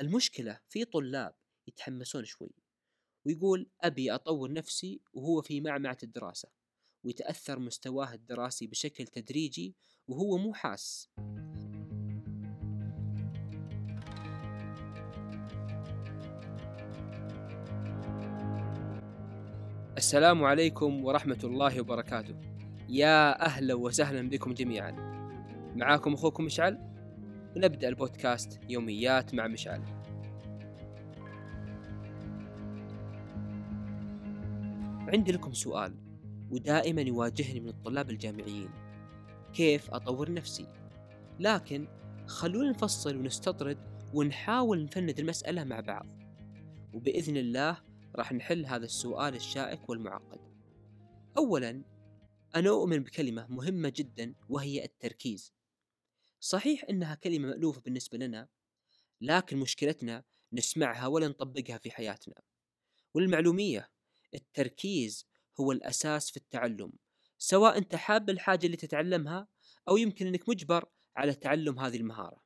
المشكلة في طلاب يتحمسون شوي ويقول أبي أطور نفسي وهو في معمعة الدراسة ويتأثر مستواه الدراسي بشكل تدريجي وهو مو حاس. السلام عليكم ورحمة الله وبركاته. يا أهلا وسهلا بكم جميعا. معاكم أخوكم مشعل ونبدأ البودكاست يوميات مع مشعل. عندي لكم سؤال ودائما يواجهني من الطلاب الجامعيين. كيف أطور نفسي؟ لكن خلونا نفصل ونستطرد ونحاول نفند المسألة مع بعض. وبإذن الله راح نحل هذا السؤال الشائك والمعقد. أولا أنا أؤمن بكلمة مهمة جدا وهي التركيز. صحيح أنها كلمة مألوفة بالنسبة لنا لكن مشكلتنا نسمعها ولا نطبقها في حياتنا. والمعلومية التركيز هو الأساس في التعلم سواء أنت حاب الحاجة اللي تتعلمها أو يمكن أنك مجبر على تعلم هذه المهارة.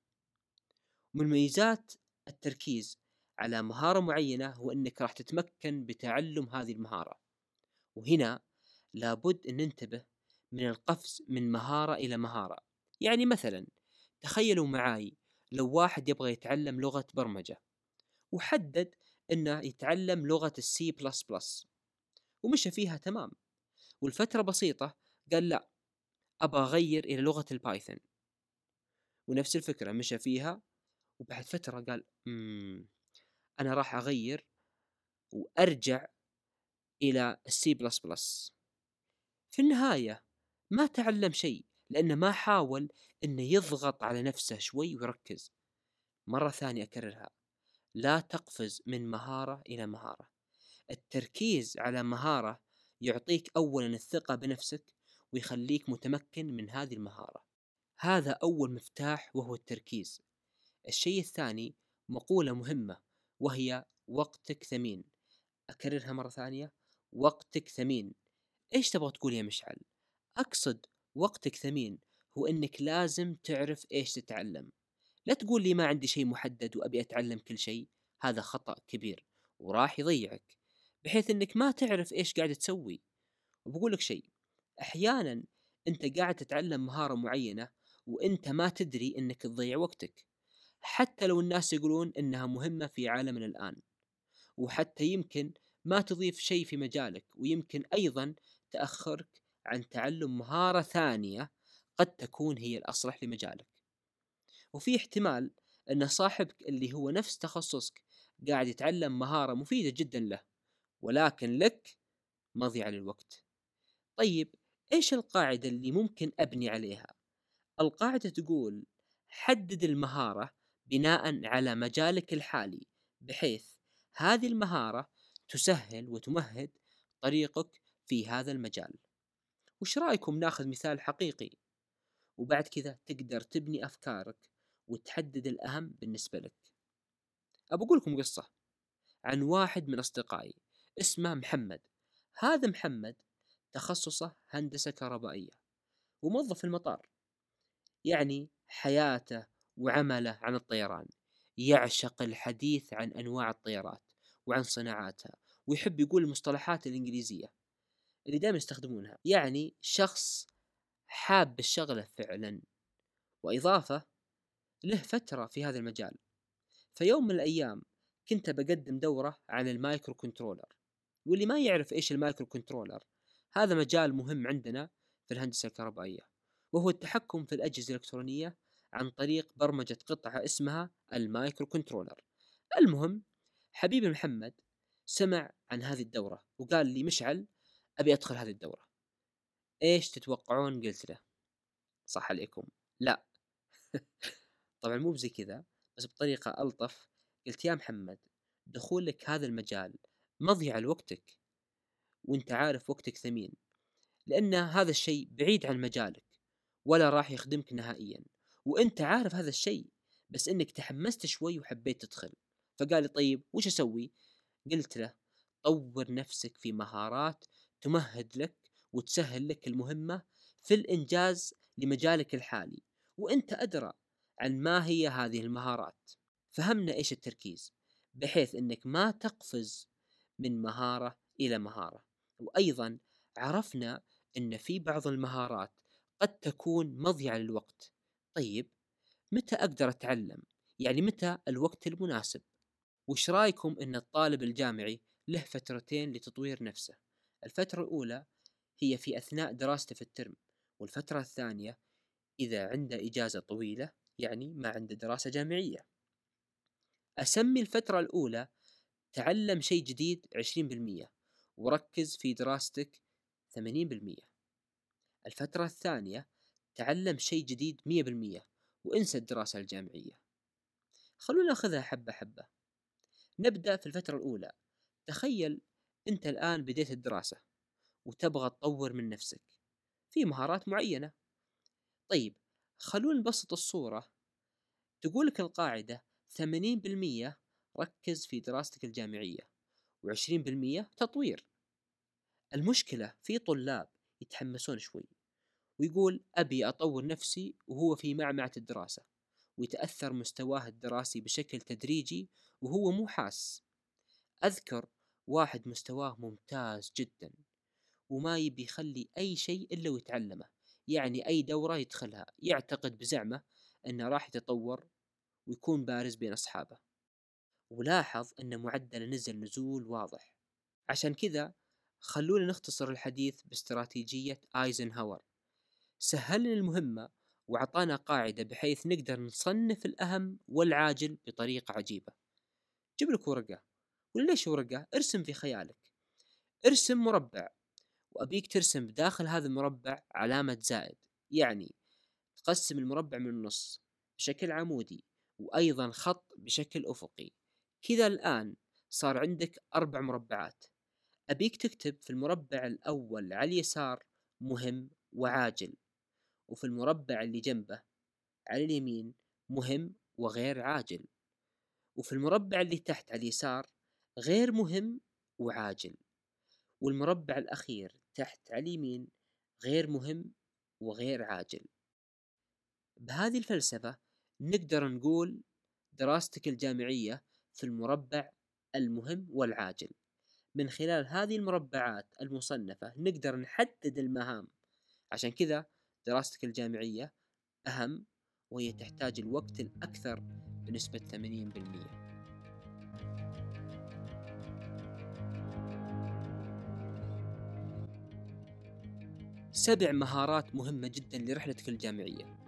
من مميزات التركيز على مهارة معينة هو أنك راح تتمكن بتعلم هذه المهارة. وهنا لابد أن ننتبه من القفز من مهارة إلى مهارة. يعني مثلا تخيلوا معاي لو واحد يبغى يتعلم لغة برمجة وحدد أنه يتعلم لغة ال C plus plus ومشى فيها تمام. والفترة بسيطة قال لا أبغى أغير إلى لغة ال Python ونفس الفكرة مشى فيها وبعد فترة قال مم أنا راح أغير وأرجع إلى ال C plus plus في النهاية ما تعلم شيء. لأنه ما حاول أنه يضغط على نفسه شوي ويركز. مرة ثانية أكررها لا تقفز من مهارة إلى مهارة. التركيز على مهارة يعطيك أولا الثقة بنفسك ويخليك متمكن من هذه المهارة. هذا أول مفتاح وهو التركيز. الشيء الثاني مقولة مهمة وهي وقتك ثمين أكررها مرة ثانية وقتك ثمين إيش تبغى تقول يا مشعل؟ أقصد وقتك ثمين هو أنك لازم تعرف إيش تتعلم. لا تقول لي ما عندي شيء محدد وأبي أتعلم كل شيء هذا خطأ كبير وراح يضيعك بحيث أنك ما تعرف إيش قاعد تسوي. وبقول لك شيء أحيانا أنت قاعد تتعلم مهارة معينة وأنت ما تدري أنك تضيع وقتك حتى لو الناس يقولون إنها مهمة في عالمنا الآن. وحتى يمكن ما تضيف شيء في مجالك ويمكن أيضا تأخرك عن تعلم مهارة ثانية قد تكون هي الأصلح لمجالك. وفي احتمال أن صاحبك اللي هو نفس تخصصك قاعد يتعلم مهارة مفيدة جدا له ولكن لك مضيعة للوقت. طيب إيش القاعدة اللي ممكن أبني عليها؟ القاعدة تقول حدد المهارة بناء على مجالك الحالي بحيث هذه المهارة تسهل وتمهد طريقك في هذا المجال. وش رأيكم ناخذ مثال حقيقي؟ وبعد كذا تقدر تبني أفكارك وتحدد الأهم بالنسبة لك. أبى أقول لكم قصة عن واحد من أصدقائي اسمه محمد. هذا محمد تخصصه هندسة كهربائية وموظف في المطار. يعني حياته وعمله عن الطيران. يعشق الحديث عن أنواع الطيارات وعن صناعاتها ويحب يقول المصطلحات الإنجليزية. اللي دائما يستخدمونها. يعني شخص حاب الشغلة فعلا وإضافة له فترة في هذا المجال. فيوم من الأيام كنت بقدم دورة عن ال microcontroller واللي ما يعرف إيش ال microcontroller هذا مجال مهم عندنا في الهندسة الكهربائية وهو التحكم في الأجهزة الإلكترونية عن طريق برمجة قطعة اسمها ال microcontroller المهم حبيبي محمد سمع عن هذه الدورة وقال لي مشعل أبي أدخل هذه الدورة. إيش تتوقعون؟ قلت له. صح عليكم. لا. طبعا مو بزي كذا بس بطريقة ألطف. قلت يا محمد دخولك هذا المجال مضيعة لوقتك. وأنت عارف وقتك ثمين. لأن هذا الشيء بعيد عن مجالك ولا راح يخدمك نهائيا. وأنت عارف هذا الشيء بس إنك تحمست شوي وحبيت تدخل. فقال لي طيب وش أسوي؟ قلت له طور نفسك في مهارات تمهد لك وتسهل لك المهمة في الإنجاز لمجالك الحالي. وأنت أدرى عن ما هي هذه المهارات. فهمنا إيش التركيز؟ بحيث أنك ما تقفز من مهارة إلى مهارة. وأيضا عرفنا أن في بعض المهارات قد تكون مضيعة للوقت. طيب متى أقدر أتعلم؟ يعني متى الوقت المناسب؟ وش رأيكم أن الطالب الجامعي له فترتين لتطوير نفسه؟ الفترة الأولى هي في أثناء دراسته في الترم والفترة الثانية إذا عنده إجازة طويلة يعني ما عنده دراسة جامعية. أسمي الفترة الأولى تعلم شيء جديد 20% وركز في دراستك 80% الفترة الثانية تعلم شيء جديد 100% وانسى الدراسة الجامعية. خلونا ناخذها حبة حبة. نبدأ في الفترة الأولى. تخيل أنت الآن بديت الدراسة وتبغى تطور من نفسك. في مهارات معينة. طيب خلونا نبسط الصورة. تقول لك القاعدة 80% ركز في دراستك الجامعية و20% تطوير. المشكلة في طلاب يتحمسون شوي ويقول أبي أطور نفسي وهو في معمعة الدراسة ويتأثر مستواه الدراسي بشكل تدريجي وهو مو حاس. أذكر واحد مستواه ممتاز جدا وما يبي يخلي أي شيء إلا ويتعلمه. يعني أي دورة يدخلها. يعتقد بزعمه أنه راح يتطور ويكون بارز بين أصحابه. ولاحظ أن معدله نزل نزول واضح. عشان كذا خلونا نختصر الحديث باستراتيجية آيزنهاور. سهل المهمة وعطانا قاعدة بحيث نقدر نصنف الأهم والعاجل بطريقة عجيبة. جيب لك ورقة. وليش ورقة؟ ارسم في خيالك. ارسم مربع وأبيك ترسم بداخل هذا المربع علامة زائد يعني تقسم المربع من النص بشكل عمودي وأيضا خط بشكل أفقي. كذا الآن صار عندك أربع مربعات. أبيك تكتب في المربع الأول على اليسار مهم وعاجل وفي المربع اللي جنبه على اليمين مهم وغير عاجل وفي المربع اللي تحت على اليسار غير مهم وعاجل والمربع الأخير تحت على اليمين غير مهم وغير عاجل. بهذه الفلسفة نقدر نقول دراستك الجامعية في المربع المهم والعاجل. من خلال هذه المربعات المصنفة نقدر نحدد المهام. عشان كذا دراستك الجامعية أهم وهي تحتاج الوقت الأكثر بنسبة 80% سبع مهارات مهمة جدا لرحلتك الجامعية.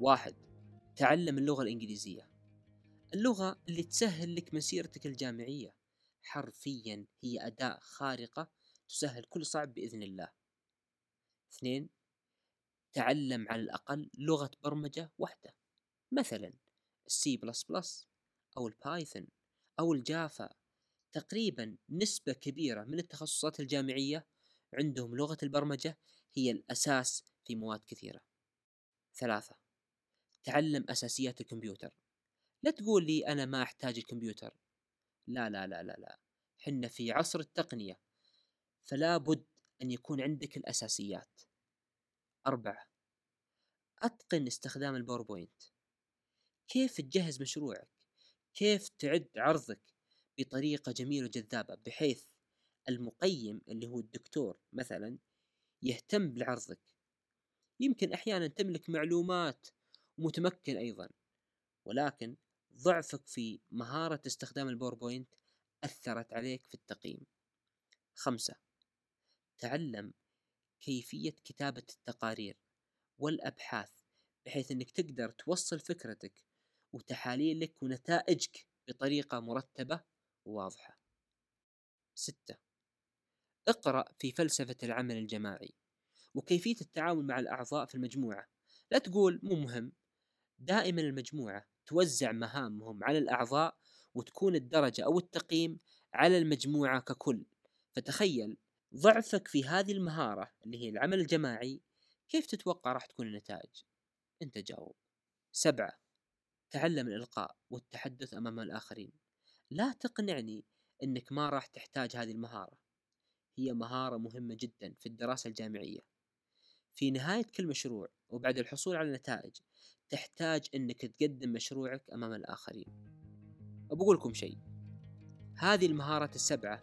واحد تعلم اللغة الإنجليزية. اللغة اللي تسهل لك مسيرتك الجامعية. حرفيا هي أداة خارقة تسهل كل صعب بإذن الله. اثنين تعلم على الأقل لغة برمجة واحدة. مثلا السي بلس بلس أو ال Python أو ال Java تقريبا نسبة كبيرة من التخصصات الجامعية عندهم لغة البرمجة هي الأساس في مواد كثيرة. ثلاثة تعلم أساسيات الكمبيوتر. لا تقول لي أنا ما أحتاج الكمبيوتر. لا لا لا لا لا. حنا في عصر التقنية فلا بد أن يكون عندك الأساسيات. أربعة أتقن استخدام الباوربوينت. كيف تجهز مشروعك؟ كيف تعد عرضك بطريقة جميلة وجذابة بحيث المقيم اللي هو الدكتور مثلا يهتم بعرضك. يمكن أحيانا تملك معلومات ومتمكن أيضا ولكن ضعفك في مهارة استخدام الباوربوينت أثرت عليك في التقييم. خمسة تعلم كيفية كتابة التقارير والأبحاث بحيث أنك تقدر توصل فكرتك وتحاليلك ونتائجك بطريقة مرتبة وواضحة. ستة اقرأ في فلسفة العمل الجماعي وكيفية التعامل مع الأعضاء في المجموعة. لا تقول مو مهم دائما المجموعة توزع مهامهم على الأعضاء وتكون الدرجة أو التقييم على المجموعة ككل. فتخيل ضعفك في هذه المهارة اللي هي العمل الجماعي كيف تتوقع راح تكون النتائج؟ أنت جاوب. سبعة تعلم الإلقاء والتحدث أمام الآخرين. لا تقنعني أنك ما راح تحتاج هذه المهارة. هي مهارة مهمة جدا في الدراسة الجامعية. في نهاية كل مشروع وبعد الحصول على النتائج تحتاج أنك تقدم مشروعك أمام الآخرين. وبقول لكم شيء هذه المهارات السبعة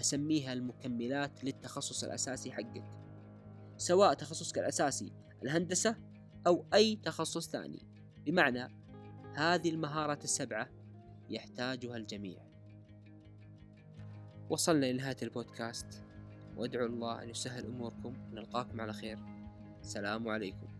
أسميها المكملات للتخصص الأساسي حقك. سواء تخصصك الأساسي الهندسة أو أي تخصص ثاني. بمعنى هذه المهارات السبعة يحتاجها الجميع. وصلنا لنهاية البودكاست. وادعو الله أن يسهل أموركم. ونلقاكم على خير. السلام عليكم.